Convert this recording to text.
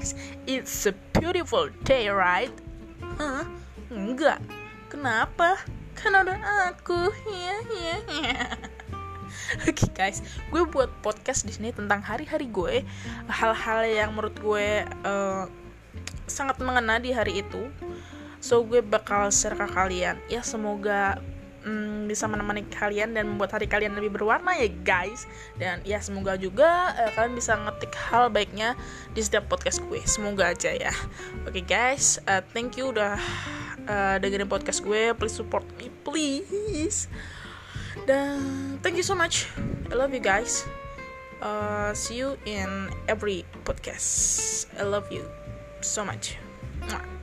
guys, it's a beautiful day, right? Hah? Enggak. Kenapa? Kan ada aku. Ya, ya, ya. Oke guys, gue buat podcast di sini tentang hari-hari gue, hal-hal yang menurut gue uh, sangat mengena di hari itu. So gue bakal share ke kalian. Ya semoga mm, bisa menemani kalian dan membuat hari kalian lebih berwarna ya guys. Dan ya semoga juga uh, kalian bisa ngetik hal baiknya di setiap podcast gue. Semoga aja ya. Oke okay, guys uh, thank you udah uh, dengerin podcast gue. Please support me please. Dan thank you so much. I love you guys. Uh, see you in every podcast. I love you so much. Mwah.